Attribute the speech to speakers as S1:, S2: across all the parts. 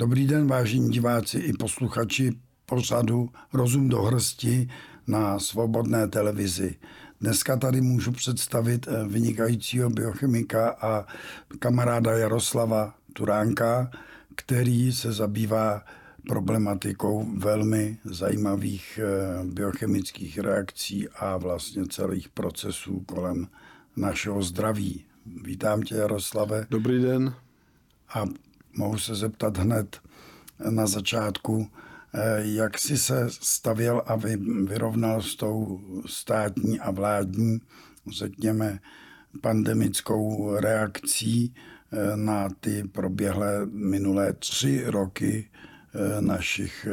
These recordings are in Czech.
S1: Dobrý den, vážení diváci i posluchači pořadu Rozum do hrsti na svobodné televizi. Dneska tady můžu představit eh, vynikajícího biochemika a kamaráda Jaroslava Turánka, který se zabývá problematikou velmi zajímavých eh, biochemických reakcí a vlastně celých procesů kolem našeho zdraví. Vítám tě, Jaroslave.
S2: Dobrý den.
S1: A mohu se zeptat hned na začátku, eh, jak jsi se stavěl a vyrovnal s tou státní a vládní, řekněme, pandemickou reakcí eh, na ty proběhlé minulé tři roky eh, našich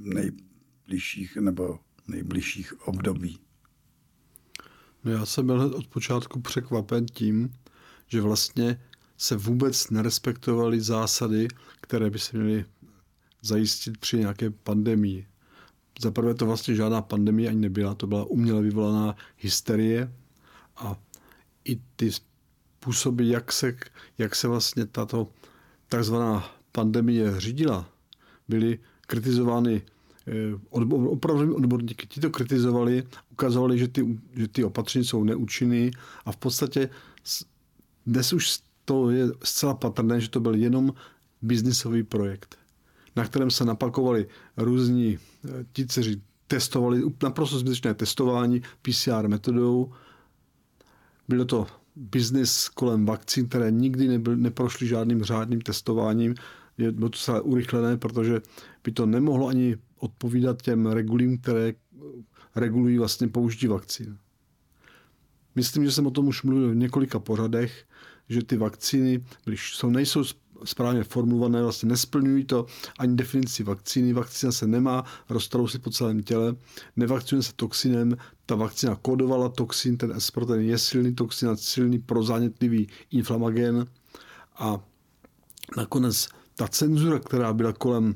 S1: nejbližších nebo nejbližších období.
S2: No já jsem byl od počátku překvapen tím, že vlastně se vůbec nerespektovaly zásady, které by se měly zajistit při nějaké pandemii. Za prvé to vlastně žádná pandemie ani nebyla, to byla uměle vyvolaná hysterie a i ty způsoby, jak se, jak se vlastně tato takzvaná pandemie řídila, byly kritizovány eh, opravdu odborníky. Ti to kritizovali, ukazovali, že ty, že ty opatření jsou neúčinné a v podstatě dnes už to je zcela patrné, že to byl jenom biznisový projekt, na kterém se napakovali různí eh, ti, kteří testovali naprosto zbytečné testování PCR metodou. Bylo to biznis kolem vakcín, které nikdy nebyl, neprošly žádným řádným testováním. Je, bylo to celé urychlené, protože by to nemohlo ani odpovídat těm regulím, které regulují vlastně použití vakcín. Myslím, že jsem o tom už mluvil v několika pořadech že ty vakcíny, když jsou, nejsou správně formulované, vlastně nesplňují to ani definici vakcíny. Vakcína se nemá roztrousit po celém těle, nevakcinuje se toxinem, ta vakcína kodovala toxin, ten S protein je silný toxin a silný prozánětlivý inflamagen. A nakonec ta cenzura, která byla kolem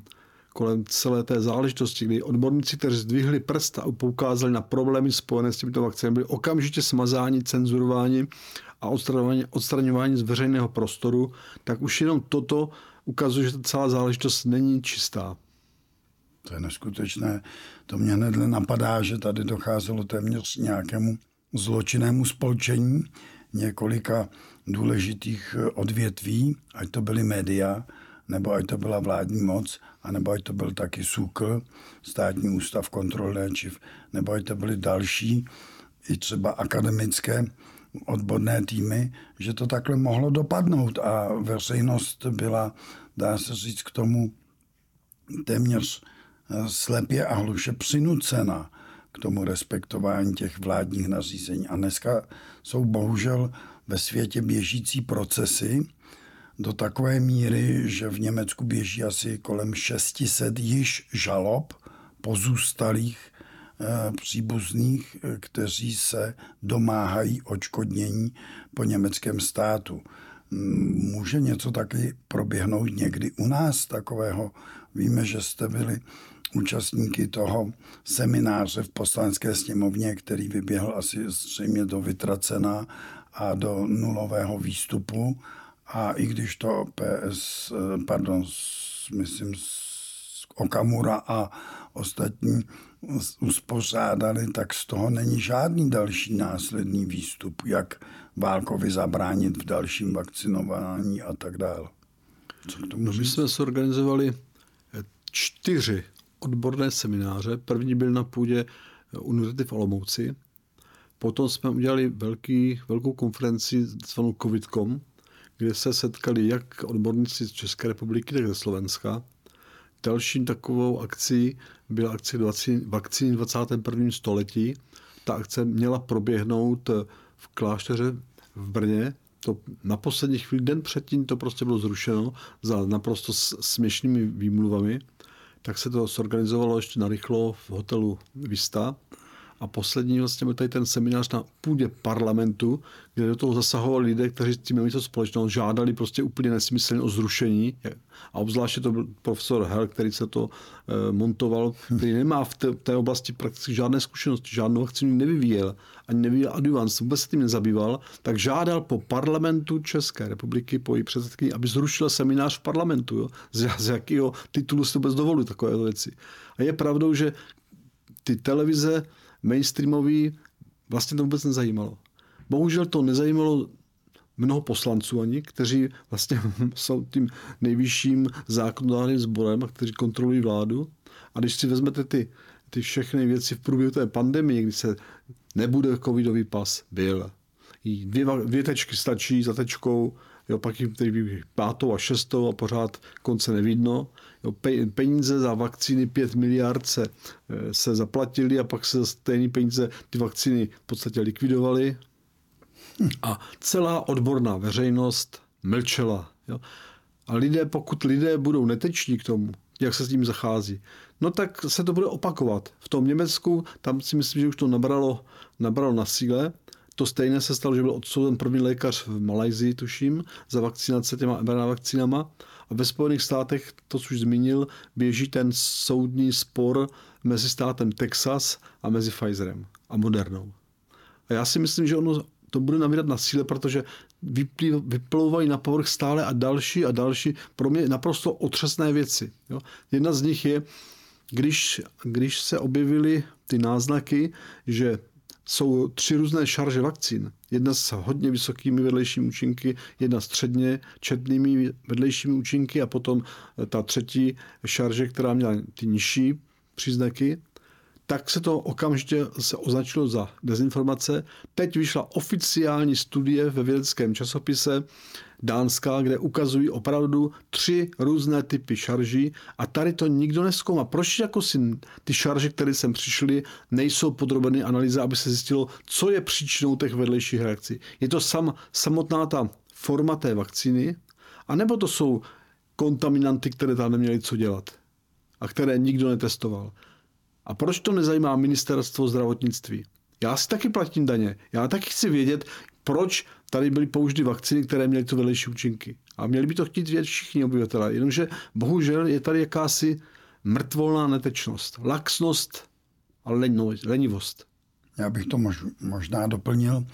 S2: kolem celé té záležitosti, kdy odborníci, kteří zdvihli prsta a poukázali na problémy spojené s těmito vakcínami, byli okamžitě smazáni, cenzurováni a odstraňování, odstraňování z veřejného prostoru, tak už jenom toto ukazuje, že ta celá záležitost není čistá.
S1: To je neskutečné. To mě hned napadá, že tady docházelo téměř nějakému zločinnému spolčení několika důležitých odvětví, ať to byly média, nebo ať to byla vládní moc, anebo ať to byl taky SÚKL, státní ústav kontrol léčiv, nebo ať to byly další, i třeba akademické odborné týmy, že to takhle mohlo dopadnout a veřejnost byla, dá se říct, k tomu téměř eh, slepě a hluše přinucena k tomu respektování těch vládních nařízení. A dneska jsou bohužel ve světě běžící procesy do takové míry, že v Německu běží asi kolem 600 již žalob pozůstalých příbuzných, eh, kteří se domáhají očkodnění po německém státu. Může něco taky proběhnout někdy u nás takového? Víme, že jste byli účastníky toho semináře v poslanecké sněmovně, který vyběhl asi zřejmě do vytracena a do nulového výstupu. A i když to PS, eh, pardon, myslím, Okamura a ostatní uspořádali, tak z toho není žádný další následný výstup, jak válkovi zabránit v dalším vakcinování a tak dále.
S2: Co k tomu no, my jsme se organizovali eh, čtyři odborné semináře. První byl na půdě eh, Univerzity v Olomouci. Potom jsme udělali velký, velkou konferenci zvanou COVIDCOM, kde se setkali jak odborníci z České republiky, tak ze Slovenska. Dalším takovou akcí byla akce vakcíny 21. století. Ta akce měla proběhnout v klášteře v Brně. To na poslední chvíli, den předtím to prostě bylo zrušeno za naprosto směšnými výmluvami. Tak se to zorganizovalo ještě narychlo v hotelu Vista a poslední vlastně byl tady ten seminář na půdě parlamentu, kde do toho zasahovali lidé, kteří s tím něco společného, žádali prostě úplně nesmyslně o zrušení. A obzvláště to byl profesor Hel, který se to e, montoval, který nemá v té, té oblasti prakticky žádné zkušenosti, žádnou vakcínu nevyvíjel, ani nevyvíjel adjuvans, vůbec se tím nezabýval, tak žádal po parlamentu České republiky, po její předsedkyni, aby zrušil seminář v parlamentu. Jo? Z, z jakého titulu si vůbec dovolí takové věci. A je pravdou, že ty televize mainstreamový vlastně to vůbec nezajímalo. Bohužel to nezajímalo mnoho poslanců ani, kteří vlastně jsou tím nejvyšším zákonodárným sborem a kteří kontrolují vládu. A když si vezmete ty, ty všechny věci v průběhu té pandemie, kdy se nebude covidový pas, byl. Dvě, dvě tečky stačí za tečkou, jo, pak jim tedy pátou a šestou a pořád konce nevidno. Jo, peníze za vakcíny 5 miliard se, eh, se zaplatili a pak se stejné peníze ty vakcíny v podstatě likvidovaly. A celá odborná veřejnost mlčela. Jo. A lidé, pokud lidé budou neteční k tomu, jak se s tím zachází, no tak se to bude opakovat. V tom Německu, tam si myslím, že už to nabralo, nabralo na síle to stejné se stalo, že byl odsouzen první lékař v Malajzii, tuším, za vakcinace těma mRNA vakcínama. A ve Spojených státech, to už zmínil, běží ten soudní spor mezi státem Texas a mezi Pfizerem a Modernou. A já si myslím, že ono to bude nabírat na síle, protože vyplouvají na povrch stále a další a další pro mě naprosto otřesné věci. Jo. Jedna z nich je, když, když se objevily ty náznaky, že jsou tři různé šarže vakcín. Jedna s hodně vysokými vedlejšími účinky, jedna středně četnými vedlejšími účinky a potom ta třetí šarže, která měla ty nižší příznaky tak se to okamžitě se označilo za dezinformace. Teď vyšla oficiální studie ve vědeckém časopise Dánska, kde ukazují opravdu tři různé typy šarží a tady to nikdo neskoumá. Proč jako si ty šarže, které sem přišly, nejsou podrobeny analýze, aby se zjistilo, co je příčinou těch vedlejších reakcí? Je to sam, samotná ta forma té vakcíny, anebo to jsou kontaminanty, které tam neměly co dělat a které nikdo netestoval. A proč to nezajímá ministerstvo zdravotnictví? Já si taky platím daně. Já taky chci vědět, proč tady byly použity vakcíny, které měly tu vedlejší účinky. A měli by to chtít vědět všichni obyvatelé. Jenomže bohužel je tady jakási mrtvolná netečnost, laxnost a lenivost.
S1: Já bych to mož, možná doplnil,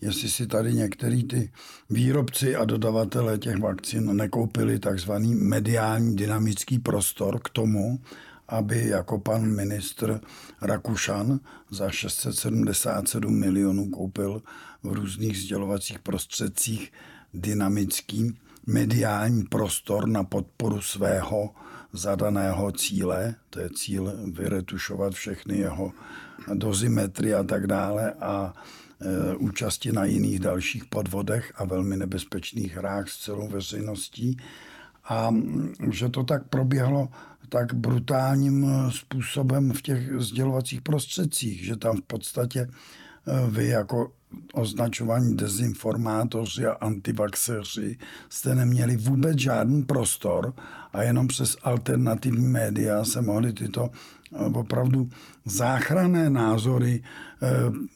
S1: jestli si tady některý ty výrobci a dodavatelé těch vakcín nekoupili takzvaný mediální dynamický prostor k tomu, aby jako pan ministr Rakušan za 677 milionů koupil v různých sdělovacích prostředcích dynamický mediální prostor na podporu svého zadaného cíle, to je cíl vyretušovat všechny jeho dozimetry a tak dále a e, účasti na jiných dalších podvodech a velmi nebezpečných hrách s celou veřejností. A že to tak proběhlo tak brutálním eh, způsobem v těch sdělovacích prostředcích, že tam v podstatě eh, vy jako označovaní dezinformátoři a antivaxeři jste neměli vůbec žádný prostor a jenom přes alternativní média se mohly tyto eh, opravdu záchranné názory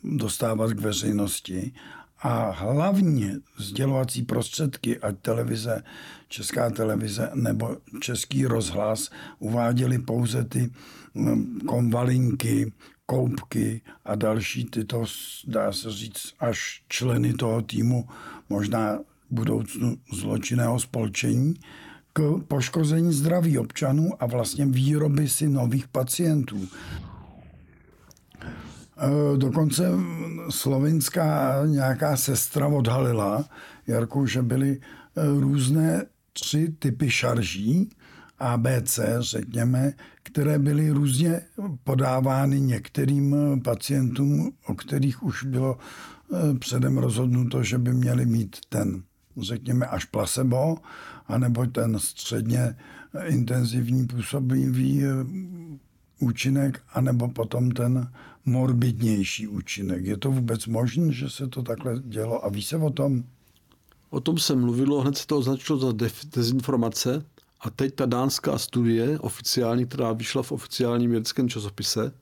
S1: dostávat k veřejnosti a hlavně sdělovací prostředky, ať televize, česká televize nebo český rozhlas, uváděli pouze ty mm, konvalinky, koupky a další tyto, dá se říct, až členy toho týmu, možná budoucnu zločinného spolčení, k poškození zdraví občanů a vlastně výroby si nových pacientů. Eh, dokonce slovinská nějaká sestra odhalila, Jarku, že byly eh, různé tři typy šarží, ABC, řekněme, které byly různě podávány některým pacientům, o kterých už bylo eh, předem rozhodnuto, že by měli mít ten, řekněme, až placebo, anebo ten středně intenzivní působivý účinek, anebo potom ten morbidnější účinek. Je to vůbec možné, že se to takhle dělo a ví se o tom?
S2: O tom se mluvilo, hned se to označilo za dezinformace a teď ta dánská studie oficiální, která vyšla v oficiálním vědeckém časopise,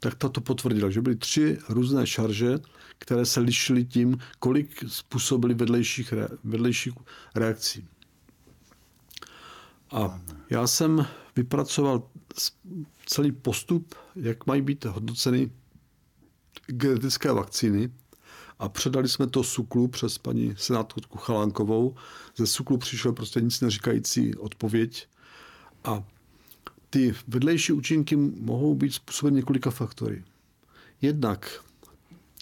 S2: tak ta to potvrdila, že byly tři různé šarže, které se lišily tím, kolik způsobily vedlejších, re, vedlejších reakcí. A já jsem vypracoval celý postup, jak mají být hodnoceny genetické vakcíny a předali jsme to SUKLu přes paní senátorku Chalánkovou. Ze SUKLu přišel prostě nic neříkající odpověď a ty vedlejší účinky mohou být způsobeny několika faktory. Jednak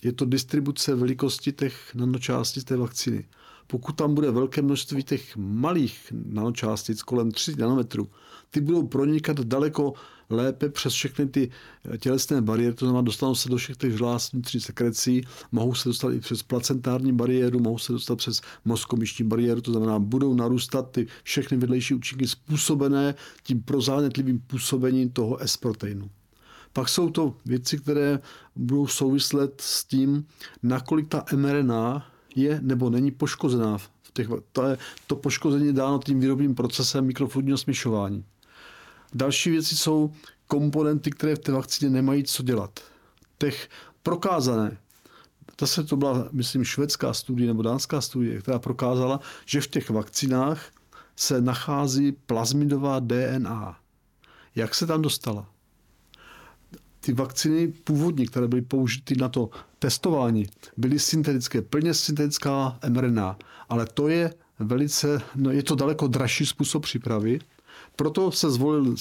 S2: je to distribuce velikosti těch nanočástic té vakcíny. Pokud tam bude velké množství těch malých nanočástic kolem 3 nanometrů, ty budou pronikat daleko lépe přes všechny ty tělesné bariéry, to znamená, dostanou se do všech těch žláz vnitřní sekrecí, mohou se dostat i přes placentární bariéru, mohou se dostat přes mozkomištní bariéru, to znamená, budou narůstat ty všechny vedlejší účinky způsobené tím prozánětlivým působením toho S-proteinu. Pak jsou to věci, které budou souvislet s tím, nakolik ta mRNA je nebo není poškozená. V těch, to, je, to poškození je dáno tím výrobním procesem mikrofluidního smyšování. Další věci jsou komponenty, které v té vakcíně nemají co dělat. Těch prokázané, zase to byla, myslím, švédská studie nebo dánská studie, která prokázala, že v těch vakcinách se nachází plazmidová DNA. Jak se tam dostala? Ty vakcíny původní, které byly použity na to testování, byly syntetické, plně syntetická mRNA, ale to je velice, no je to daleko dražší způsob přípravy proto se zvolil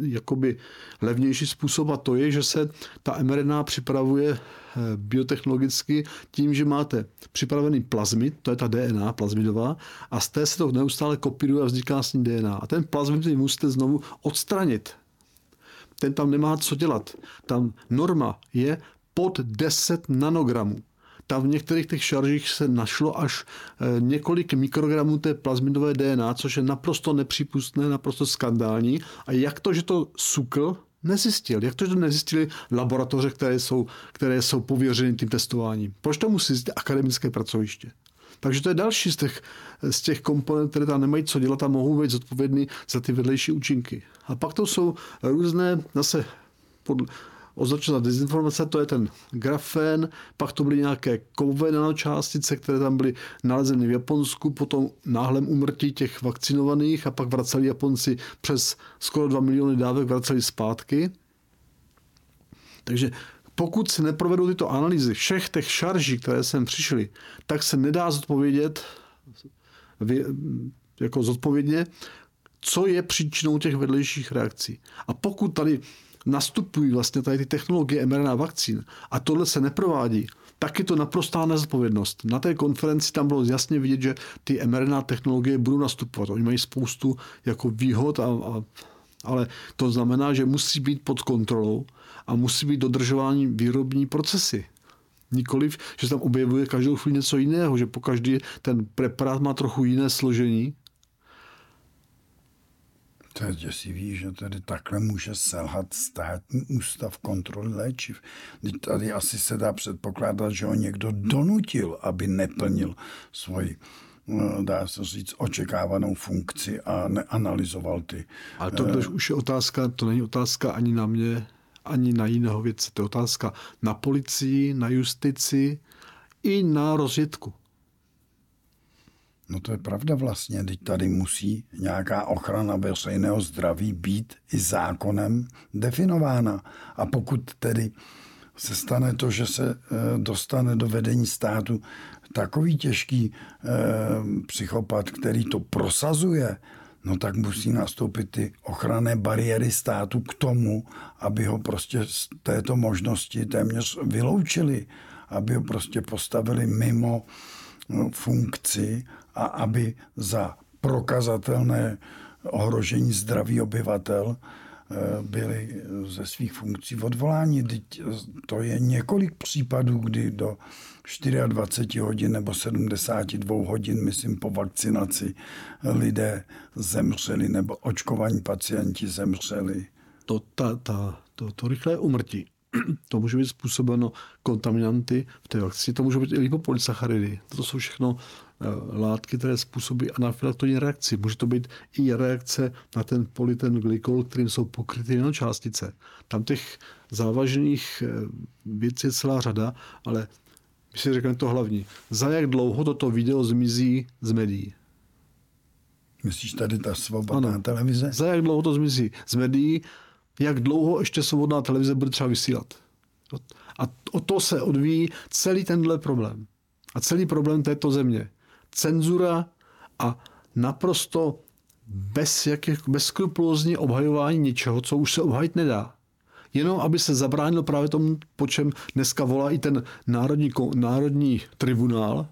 S2: jakoby levnější způsob a to je, že se ta mRNA připravuje eh, biotechnologicky tím, že máte připravený plazmid, to je ta DNA plazmidová, a z té se to neustále kopíruje a vzniká s ní DNA. A ten plazmid musíte znovu odstranit. Ten tam nemá co dělat. Tam norma je pod 10 nanogramů tam v některých těch šaržích se našlo až eh, několik mikrogramů té plazmidové DNA, což je naprosto nepřípustné, naprosto skandální. A jak to, že to sukl, nezjistil. Jak to, že to nezjistili laboratoře, které jsou, které jsou pověřeny tím testováním? Proč to musí zjistit akademické pracoviště? Takže to je další z těch, z těch komponent, které tam nemají co dělat a mohou být zodpovědný za ty vedlejší účinky. A pak to jsou různé, zase podle, označena dezinformace, to je ten grafén, pak to byly nějaké kovové nanočástice, které tam byly nalezeny v Japonsku, potom náhlem umrtí těch vakcinovaných a pak vraceli Japonci přes skoro 2 miliony dávek vraceli zpátky. Takže pokud se neprovedou tyto analýzy všech těch šarží, které sem přišly, tak se nedá zodpovědět jako zodpovědně, co je příčinou těch vedlejších reakcí. A pokud tady nastupují vlastně tady ty technologie mRNA vakcín a tohle se neprovádí, tak je to naprostá nezodpovědnost. Na té konferenci tam bylo jasně vidět, že ty mRNA technologie budou nastupovat. Oni mají spoustu jako výhod, a, a, ale to znamená, že musí být pod kontrolou a musí být dodržování výrobní procesy. Nikoliv, že se tam objevuje každou chvíli něco jiného, že po každý ten preparát má trochu jiné složení
S1: to je děsivý, že tady takhle může selhat státní ústav kontroly léčiv. Tady asi se dá předpokládat, že ho někdo donutil, aby neplnil svoji no, dá se říct, očekávanou funkci a neanalyzoval ty.
S2: Ale to uh, už je otázka, to není otázka ani na mě, ani na jiného věce. To je otázka na policii, na justici i na rozvědku.
S1: No to je pravda vlastně, teď tady musí nějaká ochrana veřejného zdraví být i zákonem definována. A pokud tedy se stane to, že se eh, dostane do vedení státu takový těžký eh, psychopat, který to prosazuje, no tak musí nastoupit ty ochranné bariéry státu k tomu, aby ho prostě z této možnosti téměř vyloučili, aby ho prostě postavili mimo no, funkci a aby za prokazatelné ohrožení zdraví obyvatel byli ze svých funkcí odvoláni. To je několik případů, kdy do 24 hodin nebo 72 hodin, myslím, po vakcinaci lidé zemřeli nebo očkovaní pacienti zemřeli.
S2: To, ta, ta, to, to rychlé umrtí to může být způsobeno kontaminanty v té vakcíně, to může být i lipopolysacharidy. To jsou všechno látky, které způsobí anafylaktonní reakci. Může to být i reakce na ten polyten glykol, kterým jsou pokryty částice. Tam těch závažných eh, věcí je celá řada, ale my si řekneme to hlavní. Za jak dlouho toto video zmizí z médií?
S1: Myslíš tady ta svobodná ano. televize?
S2: Za jak dlouho to zmizí z médií? Jak dlouho ještě svobodná televize bude třeba vysílat? A o to se odvíjí celý tenhle problém. A celý problém této země. Cenzura a naprosto bez, jakých, bez skrupulózní obhajování něčeho, co už se obhajit nedá. Jenom aby se zabránil právě tomu, po čem dneska volá i ten národní, národní tribunál,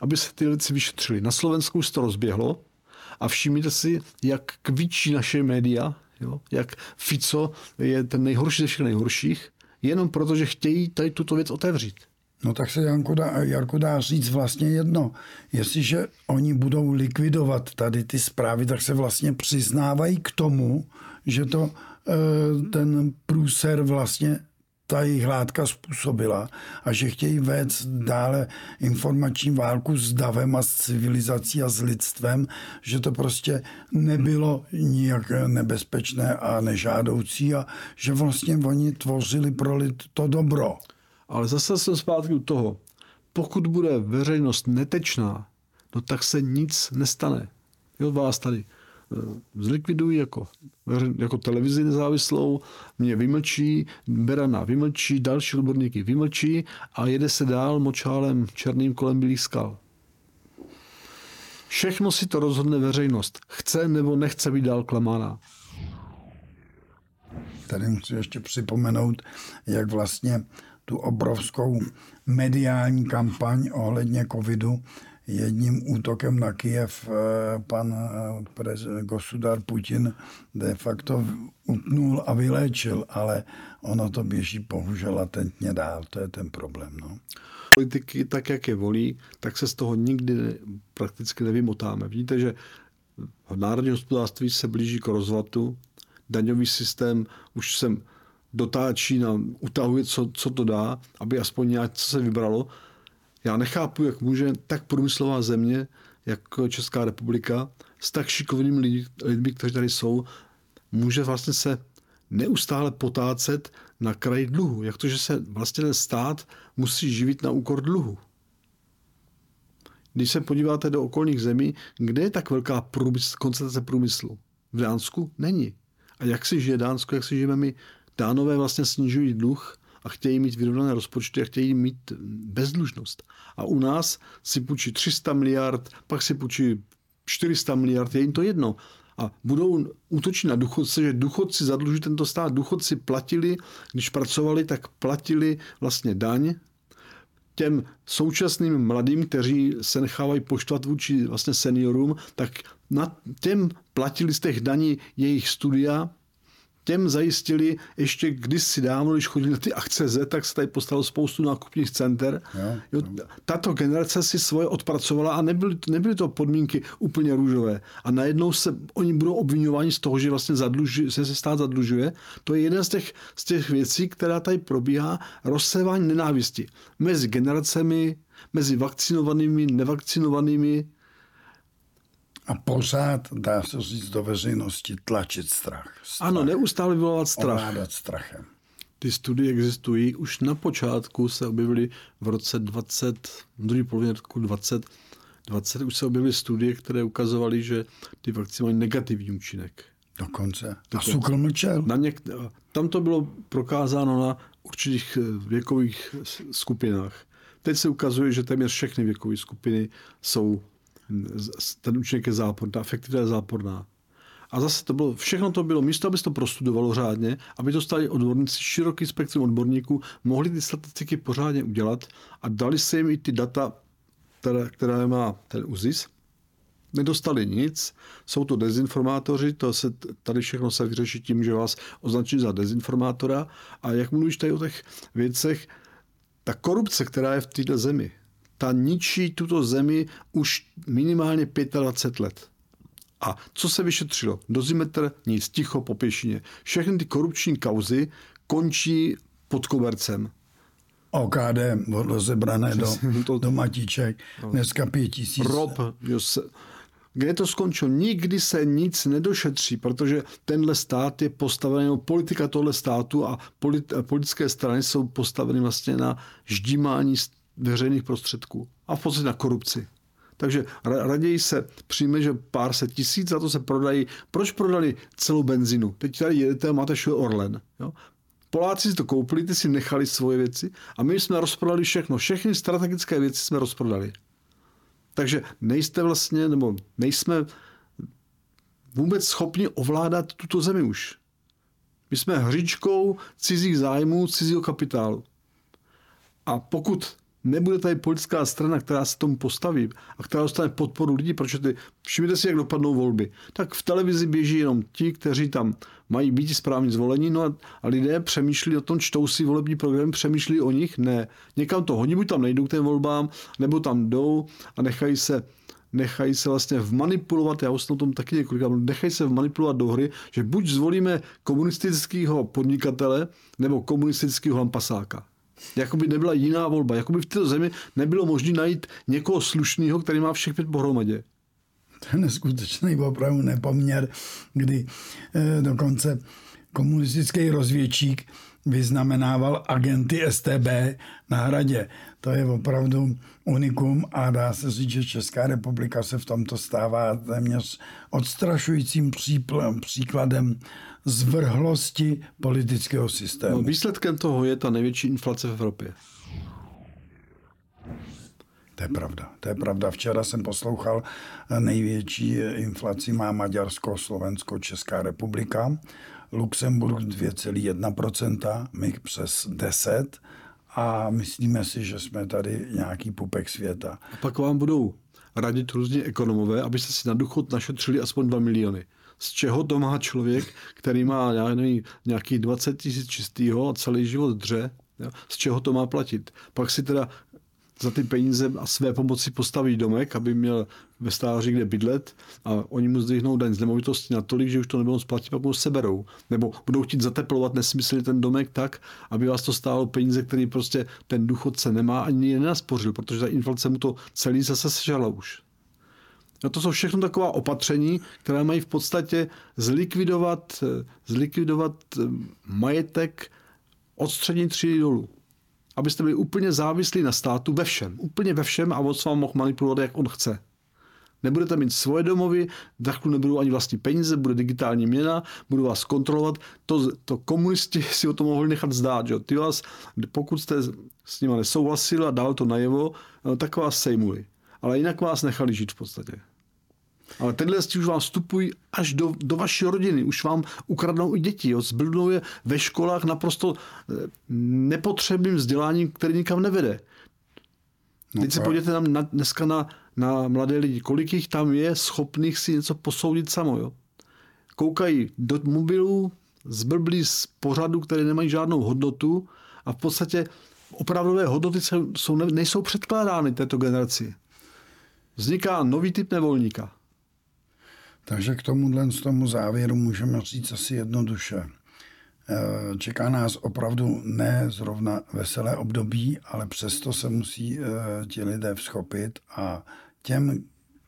S2: aby se ty věci vyšetřily. Na Slovensku se to rozběhlo a všimněte si, jak kvičí naše média, jo? jak Fico je ten nejhorší ze všech nejhorších, jenom proto, že chtějí tady tuto věc otevřít.
S1: No tak se Janko dá, Jarko dá říct vlastně jedno. Jestliže oni budou likvidovat tady ty zprávy, tak se vlastně přiznávají k tomu, že to eh, ten průser vlastně ta jejich látka způsobila a že chtějí vést dále informační válku s davem a s civilizací a s lidstvem, že to prostě nebylo nijak nebezpečné a nežádoucí a že vlastně oni tvořili pro lid to dobro.
S2: Ale zase jsem zpátky u toho. Pokud bude veřejnost netečná, no tak se nic nestane. Jo, vás tady Eh, zlikvidují jako, jako televizi nezávislou, mě vymlčí, Berana vymlčí, další odborníky vymlčí a jede se dál močálem černým kolem bílých skal. Všechno si to rozhodne veřejnost. Chce nebo nechce být dál klamána.
S1: Tady musím ještě připomenout, jak vlastně tu obrovskou mediální kampaň ohledně covidu jedním útokem na Kiev eh, pan eh, gosudar Putin de facto utnul a vyléčil, ale ono to běží bohužel latentně dál, to je ten problém. No.
S2: Politiky, tak jak je volí, tak se z toho nikdy prakticky nevymotáme. Vidíte, že v národní hospodářství se blíží k rozvatu, daňový systém už se dotáčí, na, utahuje, co, co to dá, aby aspoň nějak se vybralo já nechápu, jak může tak průmyslová země, jako Česká republika, s tak šikovnými lidmi, lidmi, kteří tady jsou, může vlastně se neustále potácet na kraji dluhu. Jak to, že se vlastně ten stát musí živit na úkor dluhu. Když se podíváte do okolních zemí, kde je tak velká průmysl, koncentrace průmyslu? V Dánsku není. A jak si žije Dánsko, jak si žijeme my? Dánové vlastně snižují dluh a chtějí mít vyrovnané rozpočty a chtějí mít bezdlužnost. A u nás si půjčí 300 miliard, pak si půjčí 400 miliard, je jim to jedno. A budou útočit na důchodce, že důchodci zadlužují tento stát. Důchodci platili, když pracovali, tak platili vlastně daň, těm současným mladým, kteří se nechávají poštvat vůči vlastně seniorům, tak na těm platili z těch daní jejich studia, těm zajistili ještě kdysi dávno, když chodili na ty akce Z, tak se tady postavilo spoustu nákupních center. Jo, jo. Tato generace si svoje odpracovala a nebyly, nebyly to podmínky úplně růžové. A najednou se oni budou obvinováni z toho, že vlastně zadluži, se, se stát zadlužuje. To je jedna z těch, z těch věcí, která tady probíhá, rozsévání nenávisti mezi generacemi, mezi vakcinovanými, nevakcinovanými,
S1: a pořád, dá se říct, do veřejnosti tlačit strach. strach.
S2: Ano, neustále vyvolávat strach.
S1: Ovládat strachem.
S2: Ty studie existují. Už na počátku se objevily v roce 20, druhý polovině roku 20, 20 už se objevily studie, které ukazovaly, že ty vakcíny mají negativní účinek.
S1: Dokonce. A Sukl mlčel.
S2: Na něk... Tam to bylo prokázáno na určitých věkových skupinách. Teď se ukazuje, že téměř všechny věkové skupiny jsou ten účinek je záporná, efektivita je záporná. A zase to bylo, všechno to bylo, místo, aby se to prostudovalo řádně, aby to stali odborníci, široký spektrum odborníků, mohli ty statistiky pořádně udělat a dali se jim i ty data, které, které má ten UZIS, nedostali nic, jsou to dezinformátoři, to se, tady všechno se vyřeší tím, že vás označí za dezinformátora a jak mluvíš tady o těch věcech, ta korupce, která je v této zemi, ta ničí tuto zemi už minimálně 25 let. A co se vyšetřilo? Dozimetr, nic, ticho po pěšině. Všechny ty korupční kauzy končí pod kobercem.
S1: OKD rozebrané do,
S2: to-
S1: do matiček. Dneska pět tisíc.
S2: Rob, kde to skončilo? Nikdy se nic nedošetří, protože tenhle stát je postavený, nebo politika tohle státu a polit, a politické strany jsou postaveny vlastně na ždímání veřejných prostředků a v podstatě na korupci. Takže ra- raději se přijme, že pár set tisíc za to se prodají. Proč prodali celou benzinu? Teď tady jedete a máte všude Orlen. Jo? Poláci si to koupili, ty si nechali svoje věci a my jsme rozprodali všechno. Všechny strategické věci jsme rozprodali. Takže nejste vlastně, nebo nejsme vůbec schopni ovládat tuto zemi už. My jsme hříčkou cizích zájmů, cizího kapitálu. A pokud nebude tady politická strana, která se tomu postaví a která dostane podporu lidí, protože ty, všimněte si, jak dopadnou volby, tak v televizi běží jenom ti, kteří tam mají být správně zvolení, no a, a lidé přemýšlí o tom, čtou si volební program, přemýšlí o nich, ne. Někam to hodí, buď tam nejdou k těm volbám, nebo tam jdou a nechají se nechají se vlastně vmanipulovat, já už jsem o tom taky mluvil, nechají se vmanipulovat do hry, že buď zvolíme komunistického podnikatele, nebo komunistického lampasáka. Jakoby nebyla jiná volba. Jakoby v této zemi nebylo možné najít někoho slušného, který má všech pět pohromadě.
S1: To je neskutečný opravdu nepoměr, kdy eh, dokonce komunistický rozvědčík vyznamenával agenty STB na hradě. To je opravdu unikum a dá se říct, že Česká republika se v tomto stává téměř odstrašujícím příkladem zvrhlosti politického systému.
S2: No, výsledkem toho je ta největší inflace v Evropě.
S1: To je pravda. To je pravda. Včera jsem poslouchal, eh, největší inflaci má Maďarsko, Slovensko, Česká republika. Luxemburg 2,1%, my přes 10 a myslíme si, že jsme tady nějaký pupek světa.
S2: A pak vám budou radit různě ekonomové, abyste si na důchod našetřili aspoň 2 miliony. Z čeho to má člověk, který má já nevím, nějakých 20 tisíc čistýho a celý život dře, z čeho to má platit. Pak si teda za ty peníze a své pomoci postaví domek, aby měl ve stáří kde bydlet a oni mu zdvihnou daň z nemovitosti natolik, že už to nebudou splatit, pak mu seberou. Nebo budou chtít zateplovat nesmyslně ten domek tak, aby vás to stálo peníze, který prostě ten důchodce nemá ani nenaspořil, protože ta inflace mu to celý zase sežala už. No to jsou všechno taková opatření, která mají v podstatě zlikvidovat, zlikvidovat eh, majetek od střední třídy dolů. Abyste byli úplně závislí na státu ve všem. Úplně ve všem a s vám mohl manipulovat, jak on chce. Nebudete mít svoje domovy, za nebudou ani vlastní peníze, bude digitální měna, budou vás kontrolovat. To, to komunisti si o to mohli nechat zdát. Že? Ty vás, pokud jste s nimi nesouhlasili a dal to najevo, no, tak vás sejmuli. Ale jinak vás nechali žít v podstatě. Ale tenhle už vám vstupují až do, do vaší rodiny. Už vám ukradnou i děti. Jo. Zbludnou je ve školách naprosto eh, nepotřebným vzděláním, který nikam nevede.
S1: No
S2: Teď se podívejte nám na, dneska na, na mladé lidi. Kolik jich tam je schopných si něco posoudit samo. Jo? Koukají do mobilů, zblblí z pořadu, které nemají žádnou hodnotu a v podstatě opravdové hodnoty se- jsou, ne- nejsou předkládány této generaci. Vzniká nový typ nevolníka.
S1: Takže k tomuhle z tomu závěru můžeme říct asi jednoduše. Eh, Čeká nás opravdu ne zrovna veselé období, ale přesto se musí eh, ti lidé vzchopit a těm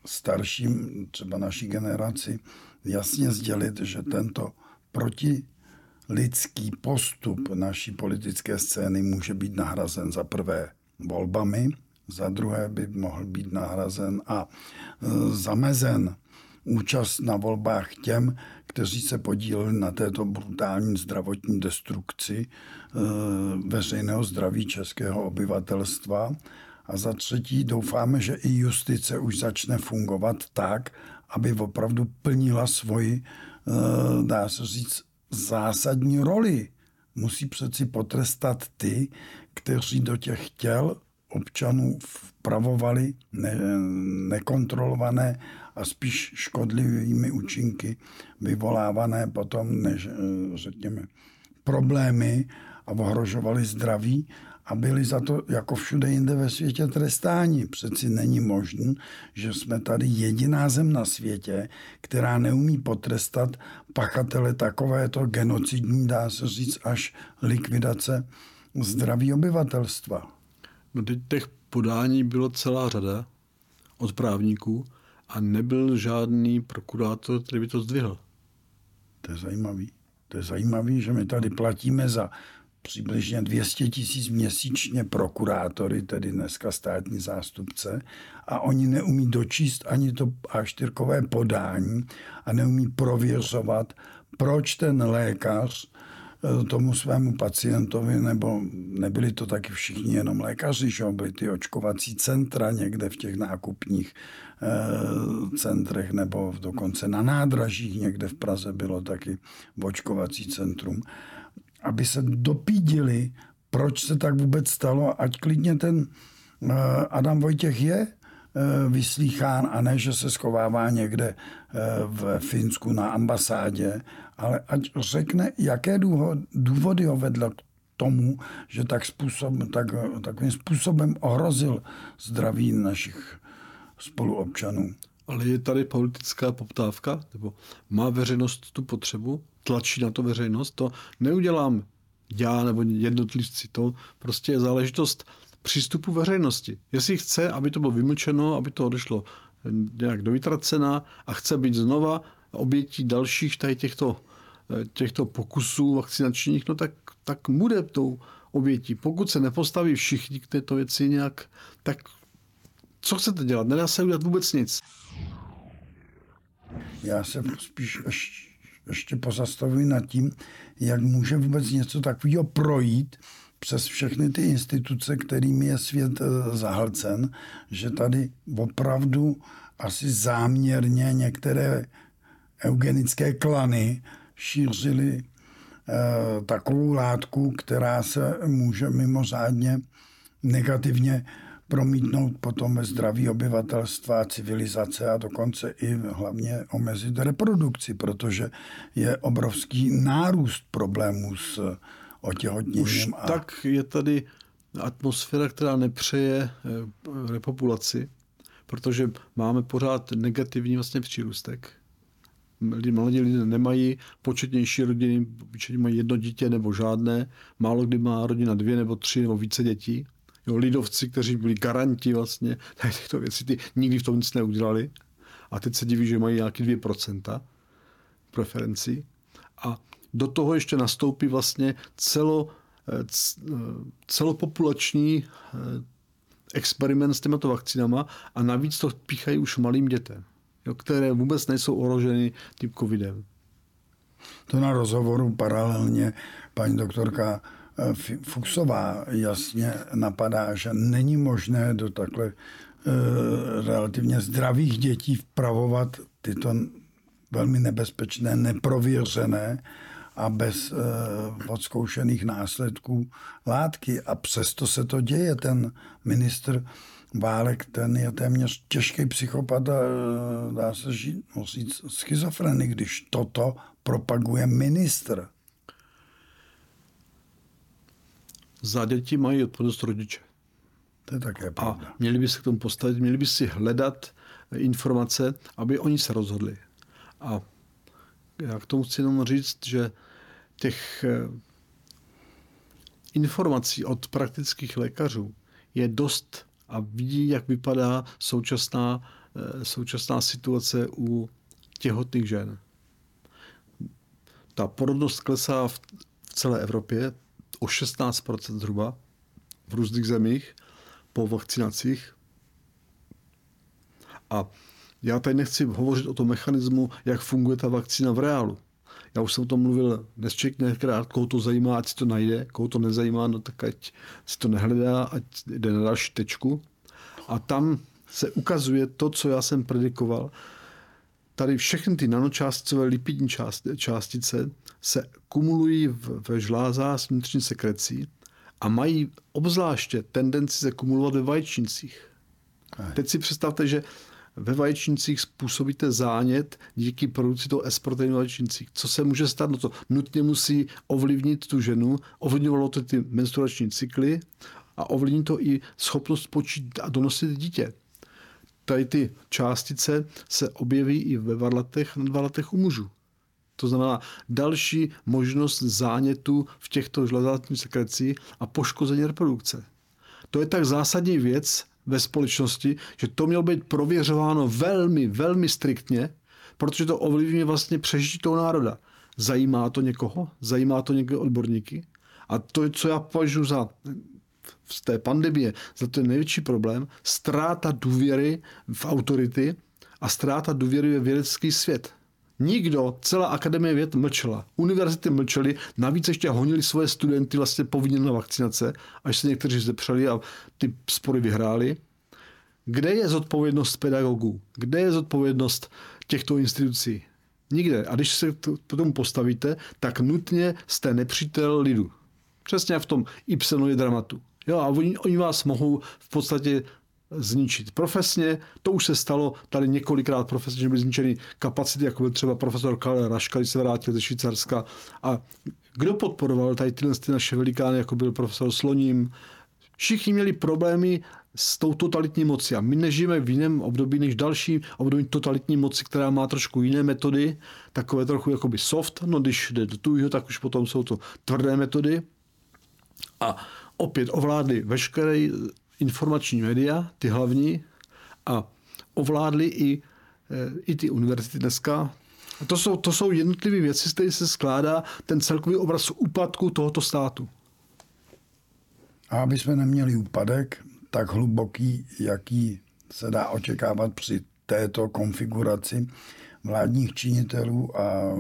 S1: starším, třeba naší generaci, jasně sdělit, že tento protilidský postup naší politické scény může být nahrazen za prvé volbami, za druhé by mohl být nahrazen a eh, zamezen účast na volbách těm, kteří se podíleli na této brutální zdravotní destrukci eh, veřejného zdraví českého obyvatelstva. A za třetí doufáme, že i justice už začne fungovat tak, aby opravdu plnila svoji, eh, dá se říct, zásadní roli. Musí přeci potrestat ty, kteří do těch těl občanů vpravovali ne, nekontrolované a spíš škodlivými účinky vyvolávané potom, než, eh, řekněme, problémy a ohrožovali zdraví a byli za to jako všude jinde ve světě trestáni. Přeci není možné, že jsme tady jediná zem na světě, která neumí potrestat pachatele takovéto genocidní, dá se říct, až likvidace zdraví obyvatelstva.
S2: No teď těch podání bylo celá řada od právníků a nebyl žádný prokurátor, který by to zdvihl.
S1: To je zajímavý. To je zajímavý, že my tady platíme za přibližně 200 tisíc měsíčně prokurátory, tedy dneska státní zástupce, a oni neumí dočíst ani to A4 podání a neumí prověřovat, proč ten lékař tomu svému pacientovi, nebo nebyli to taky všichni jenom lékaři, že byly ty očkovací centra někde v těch nákupních e, centrech, nebo dokonce na nádražích někde v Praze bylo taky očkovací centrum aby se dopídili, proč se tak vůbec stalo, ať klidně ten eh, Adam Vojtěch je eh, vyslýchán a ne, že se schovává někde eh, v Finsku na ambasádě, ale ať řekne, jaké důvody ho vedlo k tomu, že tak způsob, tak, takovým způsobem ohrozil zdraví našich spoluobčanů.
S2: Ale je tady politická poptávka? Nebo má veřejnost tu potřebu? Tlačí na to veřejnost? To neudělám já nebo jednotlivci. To prostě je záležitost přístupu veřejnosti. Jestli chce, aby to bylo vymlčeno, aby to odešlo nějak do vytracena a chce být znova obětí dalších tady těchto, těchto pokusů vakcinačních, no tak, tak bude tou obětí. Pokud se nepostaví všichni k této věci nějak, tak co chcete dělat? Nedá se udělat vůbec nic.
S1: Já se spíš ještě pozastavuji nad tím, jak může vůbec něco takového projít přes všechny ty instituce, kterými je svět eh, zahlcen, že tady opravdu asi záměrně některé eugenické klany šířily eh, takovou látku, která se může mimořádně negativně promítnout potom ve zdraví obyvatelstva, civilizace a dokonce i hlavně omezit reprodukci, protože je obrovský nárůst problémů s otěhotněním. Už
S2: a... tak je tady atmosféra, která nepřeje eh, repopulaci, protože máme pořád negativní vlastně přírůstek. Mladí lidé nemají početnější rodiny, obyčejně mají jedno dítě nebo žádné. Málo kdy má rodina dvě nebo tři nebo více dětí jo, lidovci, kteří byli garanti vlastně tady těchto věcí, ty nikdy v tom nic neudělali a teď se diví, že mají nějaký 2% preferencí a do toho ještě nastoupí vlastně celo, eh, eh, celopopulační eh, experiment s těmito vakcínama a navíc to píchají už malým dětem, jo, které vůbec nejsou ohroženy tím covidem.
S1: To na rozhovoru paralelně paní doktorka Fuchsová jasně napadá, že není možné do takhle relativně zdravých dětí vpravovat tyto velmi nebezpečné, neprověřené a bez uh, odzkoušených následků látky. A přesto se to děje. Ten ministr Válek, ten je téměř těžký psychopat a dá se žít, říct schizofrenik, když toto propaguje ministr.
S2: za děti mají odpovědnost rodiče.
S1: To je také pravda.
S2: A měli by se k tomu postavit, měli by si hledat informace, aby oni se rozhodli. A já k tomu chci jenom říct, že těch eh, informací od praktických lékařů je dost a vidí, jak vypadá současná, eh, současná situace u těhotných žen. Ta porodnost klesá v celé Evropě, o 16% zhruba v různých zemích po vakcinacích. A já tady nechci hovořit o tom mechanismu, jak funguje ta vakcína v reálu. Já už jsem o tom mluvil nesčetněkrát, koho to zajímá, ať si to najde, koho to nezajímá, no tak ať si to nehledá, ať jde na další tečku. A tam se ukazuje to, co já jsem predikoval, tady všechny ty nanočásticové lipidní částice se kumulují ve žlázách s vnitřní sekrecí a mají obzvláště tendenci se kumulovat ve vaječnicích. Teď si představte, že ve vaječnicích způsobíte zánět díky produkci toho S proteinu vaječnicích. Co se může stát? No to nutně musí ovlivnit tu ženu, ovlivňovalo to ty menstruační cykly a ovlivní to i schopnost počít a donosit dítě tady ty částice se objeví i ve varlatech, na varlatech u mužů. To znamená další možnost zánětu v těchto žlezátních sekrecích a poškození reprodukce. To je tak zásadní věc ve společnosti, že to mělo být prověřováno velmi, velmi striktně, protože to ovlivňuje vlastně přežití toho národa. Zajímá to někoho? Zajímá to někoho odborníky? A to, co já považuji za z té pandemie za ten největší problém, ztráta důvěry v autority a ztráta důvěry ve vědecký svět. Nikdo, celá akademie věd mlčela. Univerzity mlčely, navíc ještě honili svoje studenty vlastně povinně na vakcinace, až se někteří zepřeli a ty spory vyhráli. Kde je zodpovědnost pedagogů? Kde je zodpovědnost těchto institucí? Nikde. A když se k tomu postavíte, tak nutně jste nepřítel lidu. Přesně v tom Ibsenově dramatu. Jo, a oni, oni vás mohou v podstatě zničit. Profesně, to už se stalo tady několikrát profesně, že byly zničeny kapacity, jako byl třeba profesor Karel Raška, když se vrátil ze Švýcarska. A kdo podporoval tady tyhle ty naše velikány, jako byl profesor Sloním? Všichni měli problémy s tou totalitní mocí. A my nežijeme v jiném období než další období totalitní moci, která má trošku jiné metody, takové trochu jakoby soft, no když jde do tujího, tak už potom jsou to tvrdé metody. A opět ovládli veškeré informační média, ty hlavní, a ovládli i, eh, i ty univerzity dneska. A to jsou, to jsou jednotlivé věci, z kterých se skládá ten celkový obraz úpadku tohoto státu.
S1: A aby jsme neměli úpadek tak hluboký, jaký se dá očekávat při této konfiguraci vládních činitelů a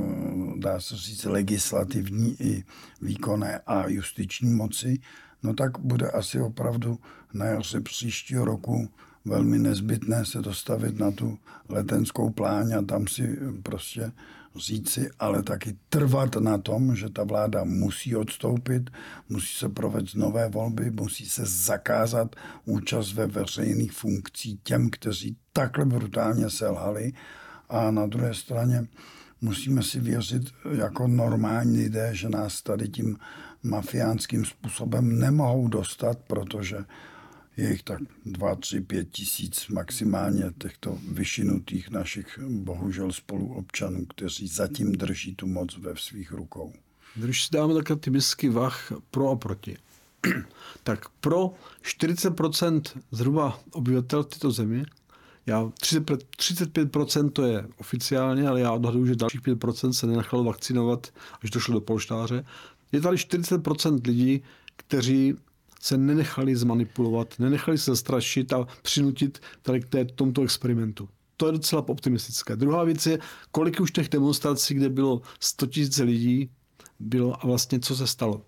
S1: dá se říct legislativní i výkonné a justiční moci, no tak bude asi opravdu na jaře příštího roku velmi nezbytné se dostavit na tu letenskou pláň a tam si prostě říci, ale taky trvat na tom, že ta vláda musí odstoupit, musí se provést nové volby, musí se zakázat účast ve veřejných funkcích těm, kteří takhle brutálně selhali. A na druhé straně musíme si věřit jako normální lidé, že nás tady tím mafiánským způsobem nemohou dostat, protože je jich tak 2, 3, 5 tisíc maximálně těchto vyšinutých našich bohužel spoluobčanů, kteří zatím drží tu moc ve svých rukou.
S2: Když si dáme takhle ty misky vach pro a proti, tak pro 40% zhruba obyvatel této země, já 30, 35% to je oficiálně, ale já odhaduju, že dalších 5% se nenechalo vakcinovat, až to šlo do polštáře. Je tady 40% lidí, kteří se nenechali zmanipulovat, nenechali se zastrašit a přinutit tady k té, tomto experimentu. To je docela optimistické. Druhá věc je, kolik už těch demonstrací, kde bylo 100 000 lidí, bylo a vlastně co se stalo.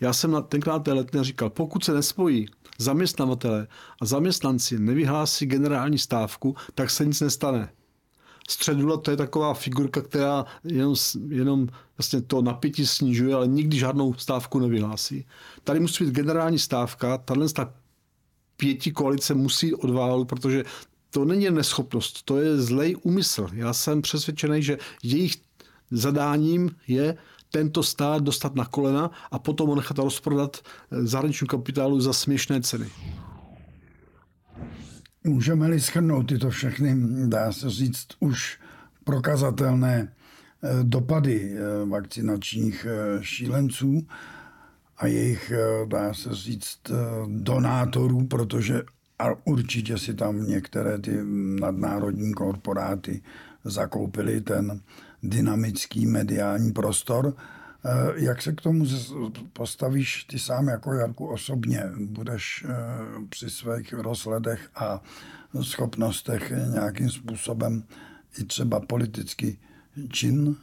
S2: Já jsem na tenkrát té letné říkal, pokud se nespojí zaměstnavatele a zaměstnanci nevyhlásí generální stávku, tak se nic nestane. Středula to je taková figurka, která jenom, jenom vlastně to napětí snižuje, ale nikdy žádnou stávku nevyhlásí. Tady musí být generální stávka, tahle pěti koalice musí odválit, protože to není neschopnost, to je zlej úmysl. Já jsem přesvědčený, že jejich zadáním je tento stát dostat na kolena a potom ho nechat rozprodat zahraničnímu kapitálu za směšné ceny.
S1: Můžeme-li schrnout tyto všechny, dá se říct, už prokazatelné eh, dopady eh, vakcinačních eh, šílenců a jejich, dá se říct, donátorů, protože a určitě si tam některé ty nadnárodní korporáty zakoupili ten dynamický mediální prostor, jak se k tomu postavíš ty sám jako Jarku osobně? Budeš eh, při svých rozhledech a schopnostech nějakým způsobem i třeba politicky čin?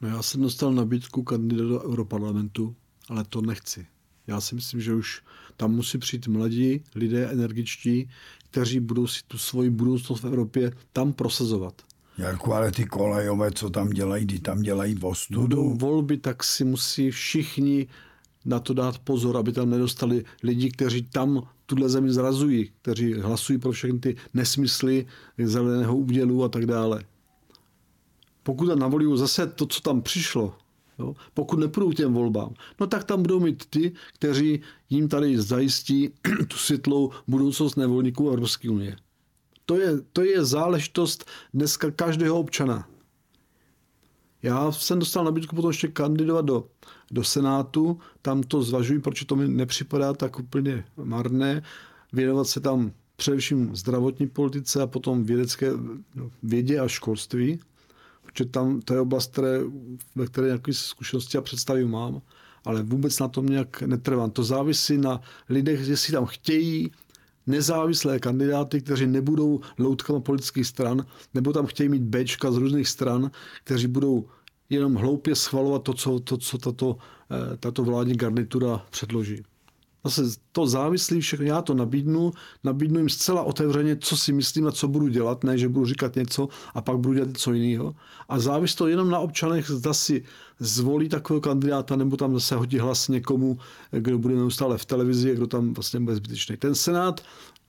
S2: No já jsem dostal nabídku kandidat do Europarlamentu, ale to nechci. Já si myslím, že už tam musí přijít mladí lidé energičtí, kteří budou si tu svoji budoucnost v Evropě tam prosazovat.
S1: Jako ale ty kolejové, co tam dělají, ty tam dělají ostudu.
S2: Budou volby, tak si musí všichni na to dát pozor, aby tam nedostali lidi, kteří tam tuhle zemi zrazují, kteří hlasují pro všechny ty nesmysly zeleného údělu a tak dále. Pokud tam navolí zase to, co tam přišlo, jo, pokud nepůjdou těm volbám, no tak tam budou mít ty, kteří jim tady zajistí tu světlou budoucnost nevolníků Evropské unie. To je, to je záležitost dneska každého občana. Já jsem dostal nabídku potom ještě kandidovat do, do Senátu, tam to zvažuji, protože to mi nepřipadá tak úplně marné, věnovat se tam především zdravotní politice a potom vědecké no, vědě a školství, protože tam to je oblast, které, ve které nějaké zkušenosti a představy mám, ale vůbec na tom nějak netrvám. To závisí na lidech, jestli tam chtějí nezávislé kandidáty, kteří nebudou loutkama politických stran, nebo tam chtějí mít Bčka z různých stran, kteří budou jenom hloupě schvalovat to, co, to, co tato, eh, tato vládní garnitura předloží. Zase to závislí všechno, já to nabídnu, nabídnu jim zcela otevřeně, co si myslím a co budu dělat, ne, že budu říkat něco a pak budu dělat něco jiného. A závisí to jenom na občanech, zda si zvolí takového kandidáta, nebo tam zase hodí hlas někomu, kdo bude neustále v televizi kdo tam vlastně bude zbytečný. Ten senát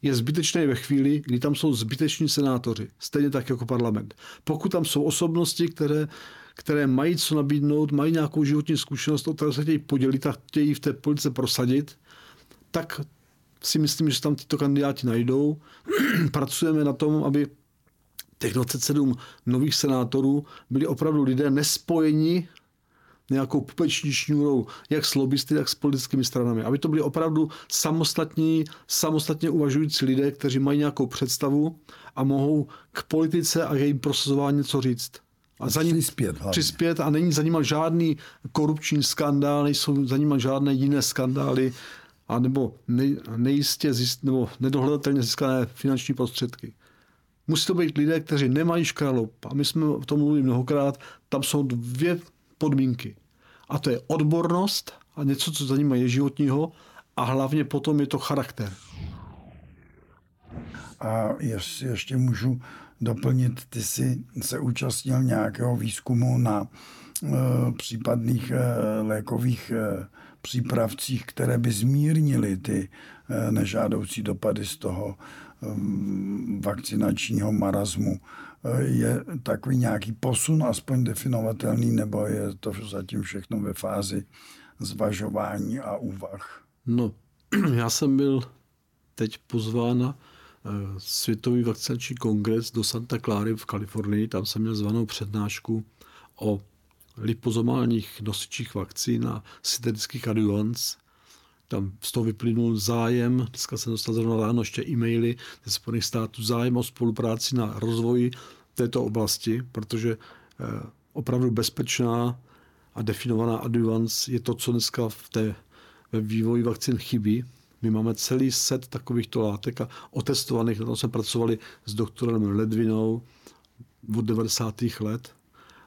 S2: je zbytečný ve chvíli, kdy tam jsou zbyteční senátoři, stejně tak jako parlament. Pokud tam jsou osobnosti, které které mají co nabídnout, mají nějakou životní zkušenost, o kterou se chtějí podělit a chtějí v té politice prosadit, tak si myslím, že tam tyto kandidáti najdou. Pracujeme na tom, aby těch 27 nových senátorů byli opravdu lidé nespojeni nějakou pupeční šňůrou, jak s lobbysty, tak s politickými stranami. Aby to byli opravdu samostatní, samostatně uvažující lidé, kteří mají nějakou představu a mohou k politice a jejím prosazování něco říct.
S1: A za ním přispět,
S2: přispět a není za nimi žádný korupční skandál, nejsou za nimi žádné jiné skandály, a nebo nej, nejistě zjist, nebo nedohledatelně získané finanční prostředky. Musí to být lidé, kteří nemají škralop. A my jsme o tom mluvili mnohokrát. Tam jsou dvě podmínky. A to je odbornost a něco, co za je životního a hlavně potom je to charakter.
S1: A jestli ještě můžu doplnit, ty jsi se účastnil nějakého výzkumu na e, případných e, lékových e, přípravcích, které by zmírnily ty eh, nežádoucí dopady z toho mm, vakcinačního marazmu. Eh, je takový nějaký posun, aspoň definovatelný, nebo je to zatím všechno ve fázi zvažování a úvah?
S2: No, já jsem byl teď pozván na eh, Světový vakcinační kongres do Santa Clara v Kalifornii. Tam jsem měl zvanou přednášku o lipozomálních nosičích vakcín a syntetických adjuvans. Tam z toho vyplynul zájem, dneska jsem dostal zrovna ráno ještě e-maily ze Spojených států, zájem o spolupráci na rozvoji této oblasti, protože eh, opravdu bezpečná a definovaná adjuvans je to, co dneska v té, ve vývoji vakcín chybí. My máme celý set takovýchto látek a otestovaných, na tom jsme pracovali s doktorem Ledvinou od 90. let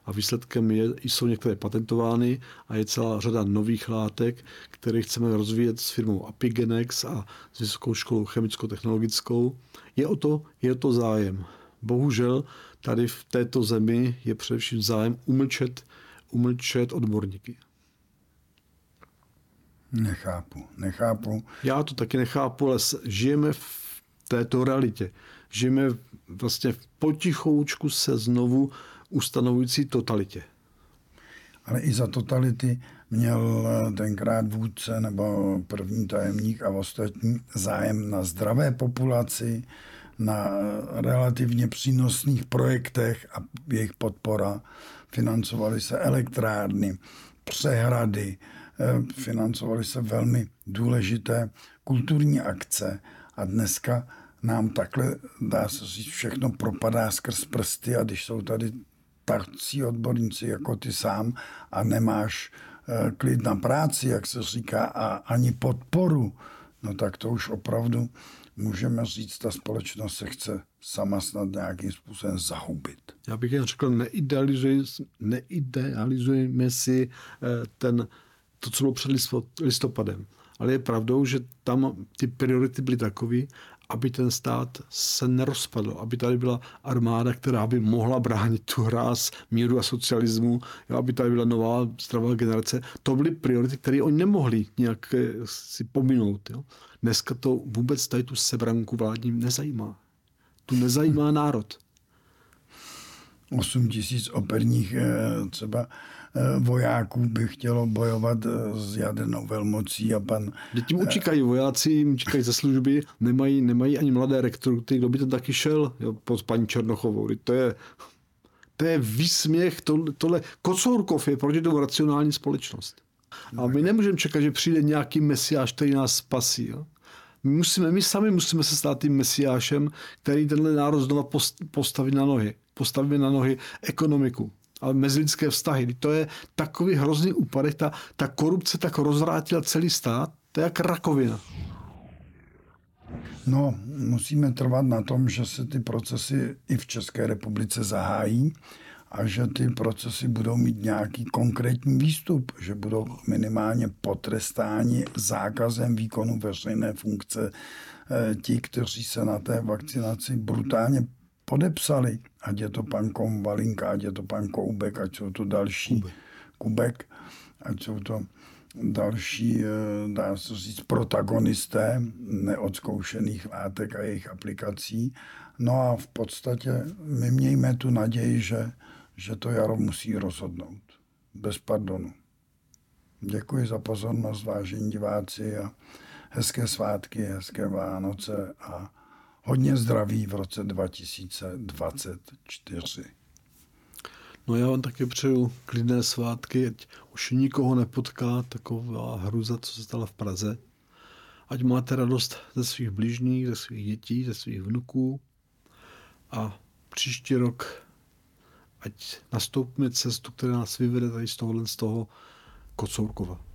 S2: a výsledkem je, jsou některé patentovány a je celá řada nových látek, které chceme rozvíjet s firmou Apigenex a s Vysokou školou chemicko-technologickou. Je o to, je o to zájem. Bohužel tady v této zemi je především zájem umlčet, umlčet odborníky.
S1: Nechápu, nechápu.
S2: Já to taky nechápu, ale žijeme v této realitě. Žijeme vlastně v potichoučku se znovu ustanovující totalitě.
S1: Ale i za totality měl eh, tenkrát vůdce nebo první tajemník a ostatní zájem na zdravé populaci, na eh, relativně přínosných projektech a jejich podpora. Financovaly se elektrárny, přehrady, eh, financovaly se velmi důležité kulturní akce a dneska nám takhle, dá se říct, všechno propadá skrz prsty a když jsou tady tací odborníci jako ty sám a nemáš eh, klid na práci, jak se říká, a ani podporu, no tak to už opravdu můžeme říct, ta společnost se chce sama snad nějakým způsobem zahubit.
S2: Já bych jen řekl, neidealizujeme, neidealizujeme si eh, ten, to, co bylo před listopadem. Ale je pravdou, že tam ty priority byly takové, aby ten stát se nerozpadl, aby tady byla armáda, která by mohla bránit tu hráz míru a socialismu, jo, aby tady byla nová zdravá generace. To byly priority, které oni nemohli nějak eh, si pominout. Jo. Dneska to vůbec tady tu sebranku vládním nezajímá. Tu nezajímá národ.
S1: 8 tisíc operních eh, třeba vojáků by chtělo bojovat eh, s jadernou velmocí a pan...
S2: Tím učíkají vojáci, jim čekají ze služby, nemají, nemají ani mladé rekruty, kdo by to taky šel jo, pod paní Černochovou. To je, To je výsměch, tohle, tohle Kocourkov je proti tomu racionální společnost. A my nemůžeme čekat, že přijde nějaký mesiáš, který nás spasí. Jo? My, musíme, my sami musíme se stát tím mesiášem, který tenhle národ znova postaví na nohy. Postavíme na nohy ekonomiku, ale mezilidské vztahy. To je takový hrozný úpadek. Ta, ta korupce tak rozvrátila celý stát, to je jak rakovina.
S1: No, musíme trvat na tom, že se ty procesy i v České republice zahájí a že ty procesy budou mít nějaký konkrétní výstup, že budou minimálně potrestáni zákazem výkonu veřejné funkce eh, ti, kteří se na té vakcinaci brutálně podepsali, ať je to pan Komvalinka, ať je to pan Koubek, ať jsou to další Kubek, Kubek ať jsou to další, eh, dá se říct, protagonisté neodzkoušených látek a jejich aplikací. No a v podstatě my mějme tu naději, že, že to jaro musí rozhodnout. Bez pardonu. Děkuji za pozornost, vážení diváci, a hezké svátky, hezké Vánoce a hodně zdraví v roce 2024.
S2: No já vám taky přeju klidné svátky, ať už nikoho nepotká taková hruza, co se stala v Praze. Ať máte radost ze svých blížních, ze svých dětí, ze svých vnuků a příští rok ať nastoupíme cestu, která nás vyvede tady z tohohle z toho Kocourkova.